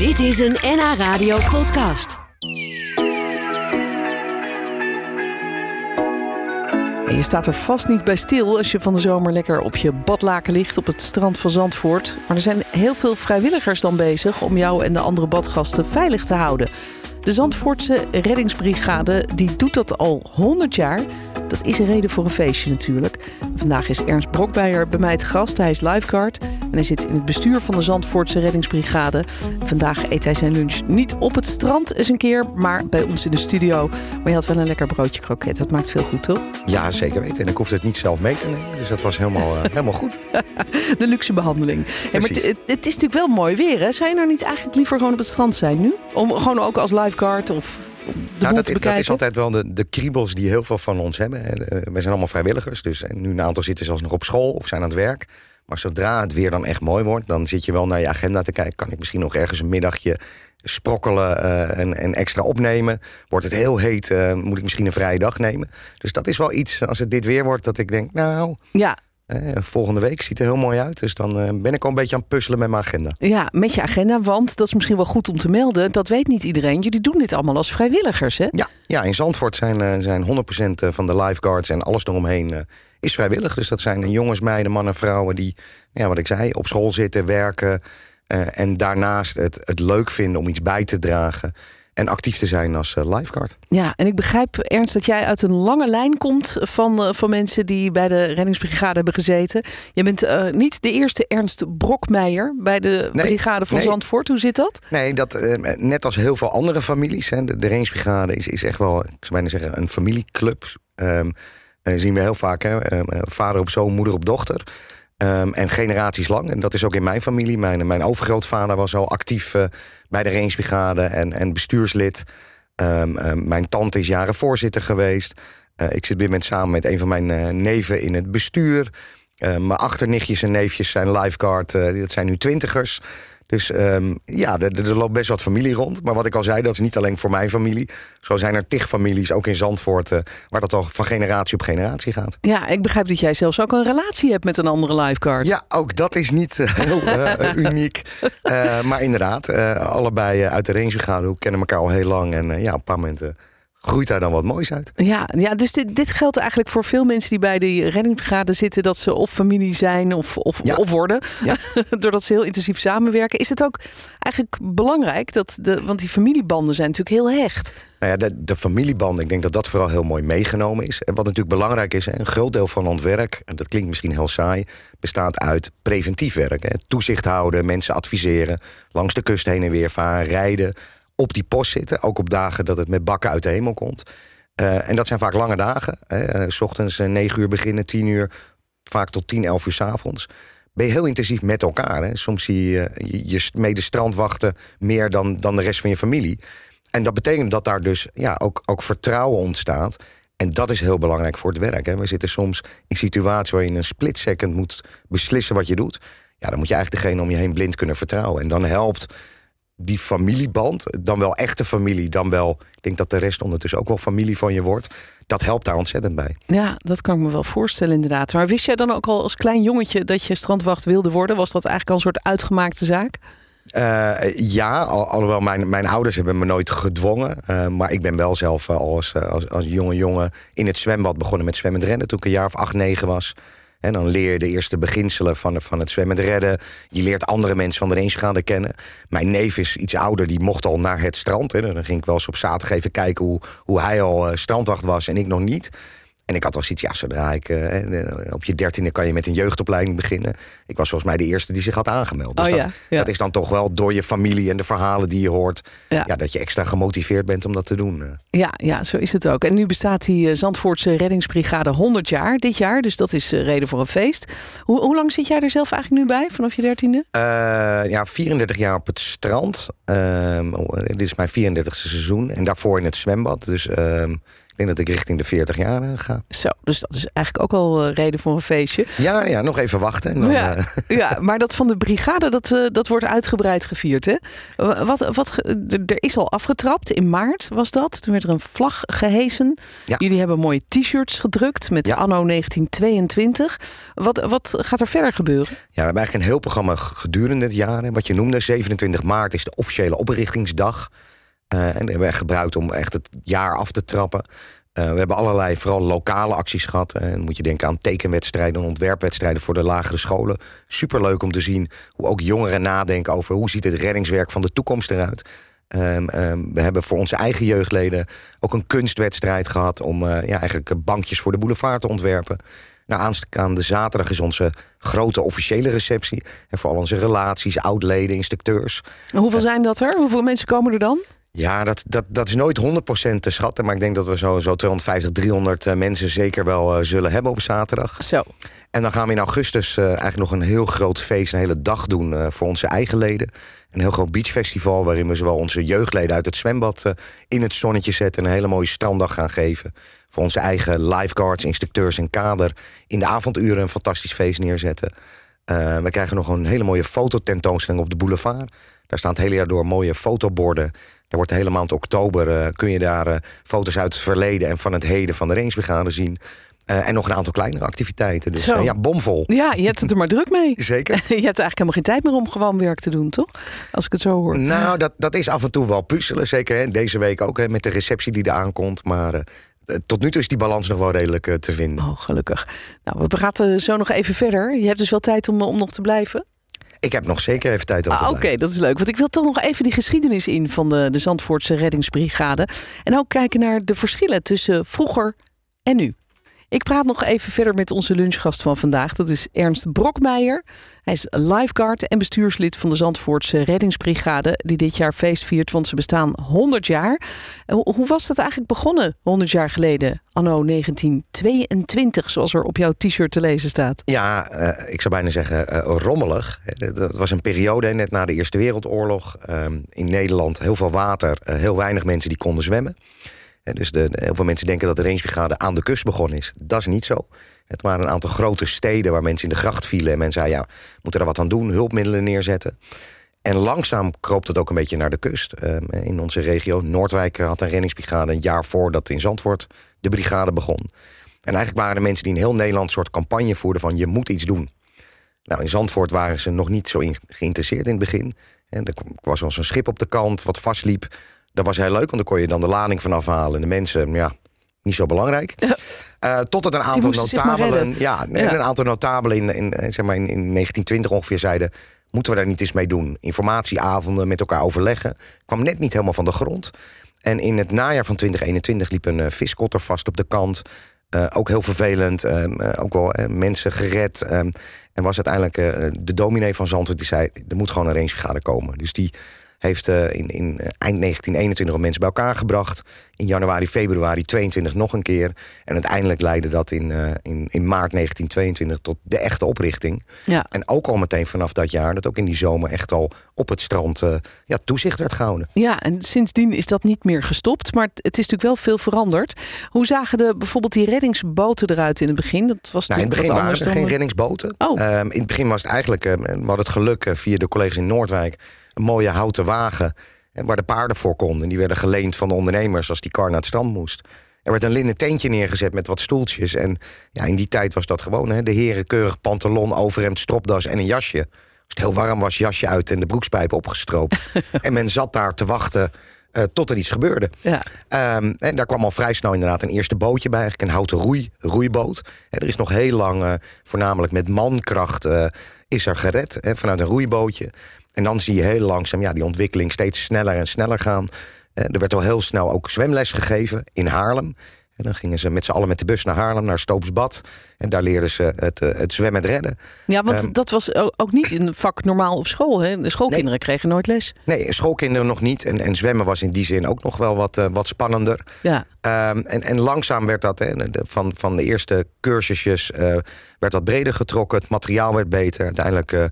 Dit is een NH Radio podcast. Je staat er vast niet bij stil als je van de zomer lekker op je badlaken ligt op het strand van Zandvoort. Maar er zijn heel veel vrijwilligers dan bezig om jou en de andere badgasten veilig te houden. De Zandvoortse reddingsbrigade die doet dat al 100 jaar. Dat is een reden voor een feestje natuurlijk. Vandaag is Ernst Brokbeijer bij mij te gast. Hij is lifeguard en hij zit in het bestuur van de Zandvoortse reddingsbrigade. Vandaag eet hij zijn lunch niet op het strand eens een keer, maar bij ons in de studio. Maar je had wel een lekker broodje kroket. Dat maakt veel goed, toch? Ja, zeker weten. En ik hoefde het niet zelf mee te nemen. Dus dat was helemaal, uh, helemaal goed. de luxe behandeling. Hey, maar het, het, is natuurlijk wel mooi weer, hè? Zou je nou niet eigenlijk liever gewoon op het strand zijn nu? Om gewoon ook als lifeguard of de nou, dat, te dat, is altijd wel de, de kriebels die heel veel van ons hebben. We zijn allemaal vrijwilligers. Dus nu een aantal zitten zelfs nog op school of zijn aan het werk. Maar zodra het weer dan echt mooi wordt, dan zit je wel naar je agenda te kijken. Kan ik misschien nog ergens een middagje sprokkelen uh, en, en, extra opnemen? Wordt het heel heet, uh, moet ik misschien een vrije dag nemen? Dus dat is wel iets, als het dit weer wordt, dat ik denk, nou... Ja, eh, volgende week ziet er heel mooi uit. Dus dan uh, ben ik al een beetje aan het puzzelen met mijn agenda. Ja, met je agenda. Want dat is misschien wel goed om te melden. Dat weet niet iedereen. Jullie doen dit allemaal als vrijwilligers, hè? Ja, ja in Zandvoort zijn, uh, zijn 100% van de lifeguards en alles eromheen is vrijwillig. Dus dat zijn jongens, meiden, mannen, vrouwen die, ja, wat ik zei, op school zitten, werken. en daarnaast het, het leuk vinden om iets bij te dragen en actief te zijn als uh, lifeguard. Ja, en ik begrijp, Ernst, dat jij uit een lange lijn komt van, uh, van mensen die bij de reddingsbrigade hebben gezeten. Je bent uh, niet de eerste Ernst Brokmeijer bij de nee, brigade van nee. Zandvoort. Hoe zit dat? Nee, dat, net als heel veel andere families. Hè, de, de reddingsbrigade is, is echt wel, ik zou bijna zeggen, een familieclub. Um, zien we heel vaak, hè, vader op zoon, moeder op dochter. Um, en generaties lang. En dat is ook in mijn familie. Mijn, mijn overgrootvader was al actief uh, bij de Rangebrigade en, en bestuurslid. Um, um, mijn tante is jaren voorzitter geweest. Uh, ik zit moment samen met een van mijn uh, neven in het bestuur. mijn achternichtjes en neefjes zijn lifeguard. dat zijn nu twintigers. Dus um, ja, er, er, loopt best wat familie rond. Maar wat ik al zei, dat is niet alleen voor mijn familie. Zo zijn er tig families, ook in Zandvoort... Uh, waar dat al van generatie op generatie gaat. Ja, ik begrijp dat jij zelfs ook een relatie hebt met een andere lifeguard. Ja, ook dat is niet uh, heel uh, uniek. maar inderdaad, allebei uit de rangebrigade kennen elkaar al heel lang. En ja, op een paar momenten groeit daar dan wat moois uit. Ja, ja dus dit, dit geldt eigenlijk voor veel mensen die bij de reddingsbrigade zitten... dat ze of familie zijn of, of, ja. of worden, ja. doordat ze heel intensief samenwerken. Is het ook eigenlijk belangrijk, dat de, want die familiebanden zijn natuurlijk heel hecht... Nou ja, de, de familieband, ik denk dat dat vooral heel mooi meegenomen is. En wat natuurlijk belangrijk is, een groot deel van ons werk... en dat klinkt misschien heel saai, bestaat uit preventief werk. Hè. Toezicht houden, mensen adviseren, langs de kust heen en weer varen, rijden op die post zitten. Ook op dagen dat het met bakken uit de hemel komt. Uh, en dat zijn vaak lange dagen. Hè. S ochtends 9 uur beginnen, 10 uur, vaak tot 10, 11 uur s avonds. Ben je heel intensief met elkaar. Hè. Soms zie je je mede-strandwachten meer dan, dan de rest van je familie. En dat betekent dat daar dus ja, ook, ook vertrouwen ontstaat. En dat is heel belangrijk voor het werk. Hè. We zitten soms in situaties waar je in een split second moet beslissen wat je doet. Ja, dan moet je eigenlijk degene om je heen blind kunnen vertrouwen. En dan helpt die familieband, dan wel echte familie, dan wel... ik denk dat de rest ondertussen ook wel familie van je wordt... dat helpt daar ontzettend bij. Ja, dat kan ik me wel voorstellen inderdaad. Maar wist jij dan ook al als klein jongetje dat je strandwacht wilde worden? Was dat eigenlijk al een soort uitgemaakte zaak? Uh, ja, al, alhoewel mijn, mijn ouders hebben me nooit gedwongen. Uh, maar ik ben wel zelf uh, als, als, als jonge jongen in het zwembad begonnen met zwemmen rennen... toen ik een jaar of acht, negen was... En dan leer je de eerste beginselen van, van het zwemmen redden. Je leert andere mensen van de rangebrigade kennen. Mijn neef is iets ouder, die mocht al naar het strand. Hè. Dan ging ik wel eens op zaterdag even kijken hoe, hoe hij al uh, strandwacht was en ik nog niet. En ik had wel zoiets, ja, zodra ik... Uh, op je dertiende kan je met een jeugdopleiding beginnen. Ik was volgens mij de eerste die zich had aangemeld. Dus oh, dat, ja, ja. dat is dan toch wel door je familie en de verhalen die je hoort... Ja. ja dat je extra gemotiveerd bent om dat te doen. Ja, ja, zo is het ook. En nu bestaat die Zandvoortse reddingsbrigade 100 jaar dit jaar. Dus dat is reden voor een feest. Hoe, hoe lang zit jij er zelf eigenlijk nu bij, vanaf je dertiende? Uh, ja, 34 jaar op het strand. Uh, dit is mijn 34e seizoen. En daarvoor in het zwembad. Dus... Uh, ik denk dat ik richting de 40 jaar uh, ga. Zo, dus dat is eigenlijk ook al uh, reden voor een feestje. Ja, ja nog even wachten. En dan, ja, ja, maar dat van de brigade, dat, dat wordt uitgebreid gevierd. Hè? Wat, wat, er is al afgetrapt, in maart was dat. Toen werd er een vlag gehesen. Ja. Jullie hebben mooie t-shirts gedrukt met anno 1922. Wat, wat gaat er verder gebeuren? Ja, we hebben eigenlijk een heel programma gedurende het jaar. Wat je noemde, 27 maart is de officiële oprichtingsdag. Uh, en hebben we gebruikt om echt het jaar af te trappen. Uh, we hebben allerlei, vooral lokale acties gehad. En dan moet je denken aan tekenwedstrijden, ontwerpwedstrijden voor de lagere scholen. Superleuk om te zien hoe ook jongeren nadenken over hoe ziet het reddingswerk van de toekomst eruit. Um, um, we hebben voor onze eigen jeugdleden ook een kunstwedstrijd gehad om uh, ja, eigenlijk bankjes voor de boulevard te ontwerpen. Nou, aanstaande zaterdag is onze grote officiële receptie. En voor al onze relaties, oudleden, instructeurs. hoeveel zijn dat er? Hoeveel mensen komen er dan? Ja, dat, dat, dat is nooit 100% te schatten. Maar ik denk dat we zo, zo 250, 300 uh, mensen zeker wel uh, zullen hebben op zaterdag. Zo. En dan gaan we in augustus uh, eigenlijk nog een heel groot feest, een hele dag doen uh, voor onze eigen leden. Een heel groot beachfestival waarin we zowel onze jeugdleden uit het zwembad in het zonnetje zetten. En een hele mooie stranddag gaan geven. Voor onze eigen lifeguards, instructeurs en kader. In de avonduren een fantastisch feest neerzetten. we krijgen nog een hele mooie fototentoonstelling op de boulevard. Daar staan het hele jaar door mooie fotoborden. Er wordt de hele maand oktober uh, kun je daar uh, foto's uit het verleden en van het heden van de Rangebrigade zien. Uh, en nog een aantal kleinere activiteiten. Dus ja, bomvol. Ja, je hebt het er maar druk mee. Zeker. je hebt eigenlijk helemaal geen tijd meer om gewoon werk te doen, toch? Als ik het zo hoor. Nou, dat, dat is af en toe wel puzzelen. Zeker hè? deze week ook hè, met de receptie die er aankomt. Maar tot nu toe is die balans nog wel redelijk te vinden. Oh, gelukkig. Nou, we praten zo nog even verder. Je hebt dus wel tijd om, om nog te blijven? Ik heb nog zeker even tijd om ah, Oké, dat is leuk. Want ik wil toch nog even die geschiedenis in van de, de Zandvoortse reddingsbrigade. En ook kijken naar de verschillen tussen vroeger en nu. Ik praat nog even verder met onze lunchgast van vandaag. Dat is Ernst Brokmeijer. Hij is lifeguard en bestuurslid van de Zandvoortse Reddingsbrigade... die dit jaar feest viert, want ze bestaan 100 jaar. Hoe was dat eigenlijk begonnen 100 jaar geleden? Anno 1922, zoals er op jouw t-shirt te lezen staat. Ja, uh, ik zou bijna zeggen uh, rommelig. Dat was een periode net na de Eerste Wereldoorlog. Uh, in Nederland heel veel water, eh, heel weinig mensen die konden zwemmen. Dus de, heel veel mensen denken dat de rangebrigade aan de kust begonnen is. Dat is niet zo. Het waren een aantal grote steden waar mensen in de gracht vielen. En men zei, ja, moeten er wat aan doen, hulpmiddelen neerzetten. En langzaam kroop het ook een beetje naar de kust. Ehm, in onze regio, Noordwijk had een reddingsbrigade... een jaar voordat in Zandvoort de brigade begon. En eigenlijk waren er mensen die in heel Nederland... een soort campagne voerden van je moet iets doen. Nou, in Zandvoort waren ze nog niet zo geïnteresseerd in het begin. En er was wel zo'n schip op de kant wat vastliep. Dat was heel leuk, want dan kon je dan de lading vanaf halen. En de mensen, ja, niet zo belangrijk. Uh, tot het een aantal notabelen. Ja, ja, een aantal notabelen in, in, eh, zeg maar in, in 1920 ongeveer zeiden. Moeten we daar niet eens mee doen? Informatieavonden met elkaar overleggen. Kwam net niet helemaal van de grond. En in het najaar van 2021 liep een uh, viskotter vast op de kant. Uh, ook heel vervelend. Uh, ook wel mensen gered. en was uiteindelijk de dominee van Zandvoort die zei... er moet gewoon een rangebrigade komen. Dus die heeft uh, in, in uh, eind 1921 mensen bij elkaar gebracht. In januari, februari 22 nog een keer. En uiteindelijk leidde dat in, uh, in, in maart 1922 tot de echte oprichting. Ja. En ook al meteen vanaf dat jaar, dat ook in die zomer echt al op het strand ja, toezicht werd gehouden. Ja, en sindsdien is dat niet meer gestopt. Maar het is natuurlijk wel veel veranderd. Hoe zagen de, bijvoorbeeld die reddingsboten eruit in het begin? Dat was nou, in het begin waren er geen reddingsboten. Oh. Um, in het begin was het eigenlijk, we hadden het geluk via de collega's in Noordwijk een mooie houten wagen waar de paarden voor konden. Die werden geleend van de ondernemers als die kar naar het strand moest. Er werd een linnen tentje neergezet met wat stoeltjes. En ja, in die tijd was dat gewoon. Hè? De heren keurig pantalon, overhemd, stropdas en een jasje. Als het heel warm was, jasje uit en de broekspijpen opgestroopt. en men zat daar te wachten uh, tot er iets gebeurde. Ja. Um, en daar kwam al vrij snel inderdaad een eerste bootje bij. Eigenlijk een houten roei, roeiboot. En er is nog heel lang, uh, voornamelijk met mankracht, uh, is er gered. Hè, vanuit een roeibootje. En dan zie je heel langzaam ja, die ontwikkeling steeds sneller en sneller gaan. Uh, er werd al heel snel ook zwemles gegeven in Haarlem. En dan gingen ze met z'n allen met de bus naar Haarlem, naar Stoopsbad. En daar leerden ze het, uh, het zwemmen redden. Ja, want um, dat was ook niet een vak normaal op school. Hè? De schoolkinderen nee, kregen nooit les. Nee, schoolkinderen nog niet. En, en zwemmen was in die zin ook nog wel wat, uh, wat spannender. Ja. Um, en, en langzaam werd dat, hè, van, van de eerste cursusjes, uh, werd dat breder getrokken. Het materiaal werd beter. Uiteindelijk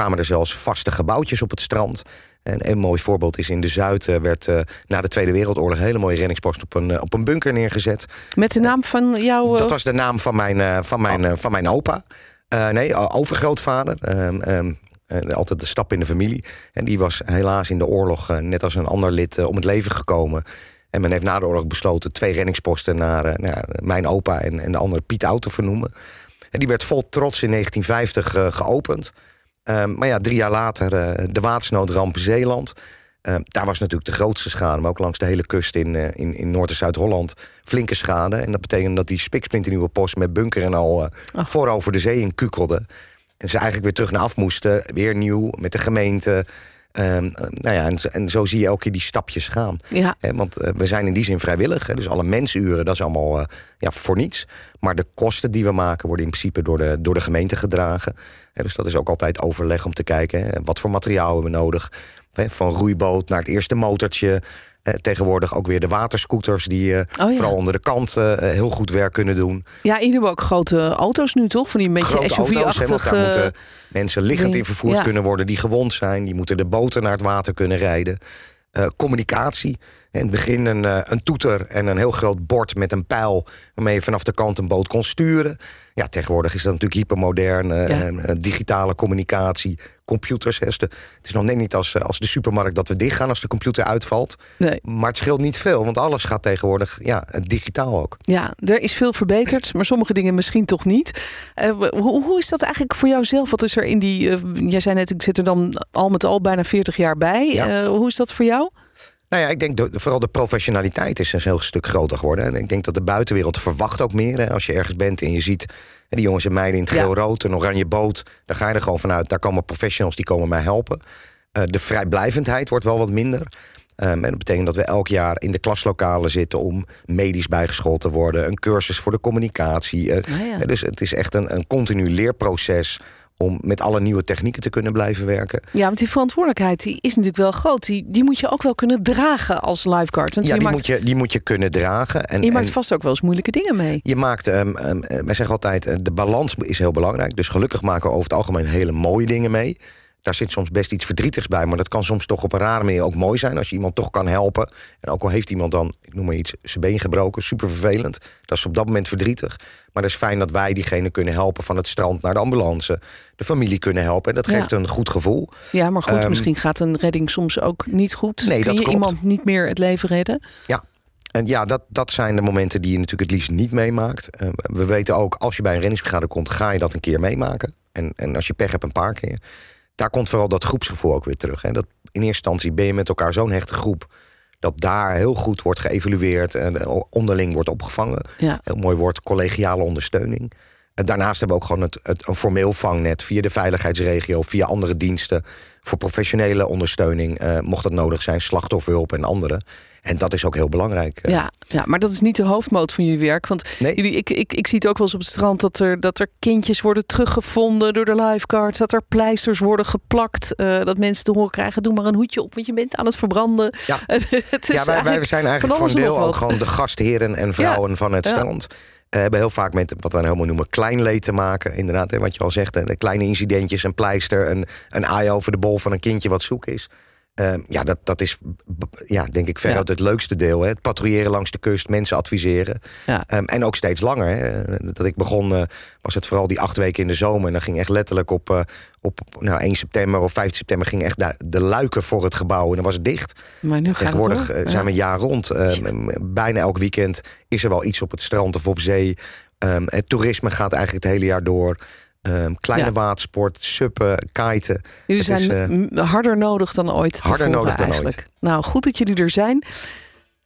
kwamen er zelfs vaste gebouwtjes op het strand. En een mooi voorbeeld is in de Zuid werd na de Tweede Wereldoorlog een hele mooie reddingspost op een, op een bunker neergezet. Met de naam van jouw. Dat was de naam van mijn, van mijn, oh. van mijn opa. nee, overgrootvader. Ehm, ehm, altijd de stap in de familie. En die was helaas in de oorlog, net als een ander lid, om het leven gekomen. En men heeft na de oorlog besloten twee reddingsposten naar, naar mijn opa en, en de andere Piet Oud te vernoemen. En die werd vol trots in 1950 uh, geopend. Um, maar ja, drie jaar later uh, de watersnoodramp Zeeland. Ehm, daar was natuurlijk de grootste schade, maar ook langs de hele kust in, in, in Noord- en Zuid-Holland flinke schade. En dat betekende dat die spiksplinternieuwe post met bunker en al oh. voor over de zee in kukelde. En ze eigenlijk weer terug naar af moesten, weer nieuw met de gemeente. Um, nou ja, en, en, zo zie je elke keer die stapjes gaan. Ja. want uh, we zijn in die zin vrijwillig. Dus alle mensuren, dat is allemaal uh, ja, voor niets. Maar de kosten die we maken worden in principe door de, door de gemeente gedragen. Dus dat is ook altijd overleg om te kijken... Wat voor materiaal hebben we nodig. Van roeiboot naar het eerste motortje... Eh, tegenwoordig ook weer de waterscooters die uh, oh, ja. vooral onder de kant uh, heel goed werk kunnen doen. Ja, jullie hebben ook grote auto's nu toch? Van die beetje SUV-achtige... Daar moeten mensen liggend in vervoerd ja. kunnen worden die gewond zijn. Die moeten de boten naar het water kunnen rijden. communicatie. In het begin een, een toeter en een heel groot bord met een pijl... waarmee je vanaf de kant een boot kon sturen. Ja, tegenwoordig is dat natuurlijk hypermodern. Ja. digitale communicatie, computers. Hè. Het is nog net niet als, als de supermarkt dat we dichtgaan als de computer uitvalt. Nee. Maar het scheelt niet veel, want alles gaat tegenwoordig ja, digitaal ook. Ja, er is veel verbeterd, maar sommige dingen misschien toch niet. Uh, hoe, hoe, is dat eigenlijk voor jou zelf? Wat is er in die. Uh, jij zei net, ik zit er dan al met al bijna 40 jaar bij. Ja. Uh, hoe is dat voor jou? Nou ja, ik denk vooral de professionaliteit is een heel stuk groter geworden. En ik denk dat de buitenwereld verwacht ook meer. Hè. Als je ergens bent en je ziet hè, die jongens en meiden in het geel-rood, een oranje boot, dan ga je er gewoon vanuit. Daar komen professionals die komen mij helpen. Uh, de vrijblijvendheid wordt wel wat minder. Um, en dat betekent dat we elk jaar in de klaslokalen zitten om medisch bijgeschoold te worden. Een cursus voor de communicatie. Uh, oh ja. Dus het is echt een, een continu leerproces om met alle nieuwe technieken te kunnen blijven werken. Ja, want die verantwoordelijkheid die is natuurlijk wel groot. Die, die moet je ook wel kunnen dragen als lifeguard. Want ja, die, maakt... moet je, die moet je kunnen dragen. En, je maakt en... vast ook wel eens moeilijke dingen mee. Je maakt, um, um, wij zeggen altijd, uh, de balans is heel belangrijk. Dus gelukkig maken we over het algemeen hele mooie dingen mee. Daar zit soms best iets verdrietigs bij, maar dat kan soms toch op een rare manier ook mooi zijn als je iemand toch kan helpen. En ook al heeft iemand dan, ik noem maar iets, zijn been gebroken, super vervelend. Dat is op dat moment verdrietig. Maar het is fijn dat wij diegene kunnen helpen van het strand naar de ambulance. De familie kunnen helpen. En dat geeft een goed gevoel. Ja, maar goed, um, misschien gaat een redding soms ook niet goed. Nee, Kun dat je klopt. iemand niet meer het leven redden? Ja, en ja, dat, dat zijn de momenten die je natuurlijk het liefst niet meemaakt. Uh, we weten ook, als je bij een reddingsbrigade komt, ga je dat een keer meemaken. En, en als je pech hebt, een paar keer. Daar komt vooral dat groepsgevoel ook weer terug. Hè. Dat in eerste instantie ben je met elkaar zo'n hechte groep dat daar heel goed wordt geëvalueerd en onderling wordt opgevangen. Ja. Heel mooi woord, collegiale ondersteuning. Daarnaast hebben we ook gewoon het, het, een formeel vangnet via de veiligheidsregio, via andere diensten voor professionele ondersteuning, uh, mocht dat nodig zijn, slachtofferhulp en andere. En dat is ook heel belangrijk. Ja, ja, maar dat is niet de hoofdmoot van jullie werk. Want nee. jullie, ik, ik, ik zie het ook wel eens op het strand dat er, dat er kindjes worden teruggevonden door de lifeguards. Dat er pleisters worden geplakt. Uh, dat mensen te horen krijgen: doe maar een hoedje op, want je bent aan het verbranden. Ja, het ja wij, wij zijn eigenlijk voor een deel ook gewoon de gastheren en vrouwen ja. van het Ja. strand. Uh, hebben heel vaak met wat we helemaal noemen klein leed te maken. Inderdaad, hè, wat je al zegt, de kleine incidentjes, een pleister, een, een aai over de bol van een kindje wat zoek is. Uh, ja, dat, dat is ja, denk ik veruit het leukste deel. Hè. Het patrouilleren langs de kust, mensen adviseren. Ja. Um, en ook steeds langer. Hè. Dat ik begon, uh, was het vooral die acht weken in de zomer. En dan ging echt letterlijk op, uh, op nou, 1 september of 15 september... ging echt de, de luiken voor het gebouw en dan was het dicht. Maar nu gaat het Tegenwoordig door. uh, Ja. zijn we een jaar rond. Um, bijna elk weekend is er wel iets op het strand of op zee. Um, het toerisme gaat eigenlijk het hele jaar door. Um, kleine Ja. watersport, suppen, kiten. Jullie Het is, zijn m- harder nodig dan ooit. harder nodig dan eigenlijk. Nou, goed dat jullie er zijn.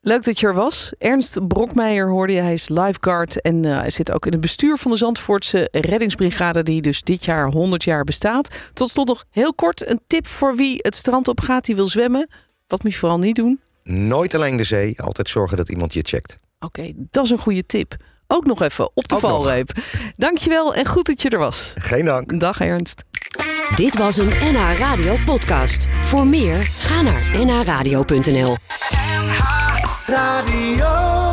Leuk dat je er was. Ernst Brokmeijer hoorde je. Hij is lifeguard en eh, hij zit ook in het bestuur van de Zandvoortse reddingsbrigade... die dus dit jaar 100 jaar bestaat. Tot slot nog heel kort een tip voor wie het strand op gaat, die wil zwemmen. Wat moet je vooral niet doen? Nooit alleen de zee, altijd zorgen dat iemand je checkt. Oké, dat is een goede tip. Ook nog even op de Ook nog. valreep. Dankjewel en goed dat je er was. Geen dank. Dag Ernst. Dit was een NH Radio podcast. Voor meer, ga naar nhradio.nl. Radio.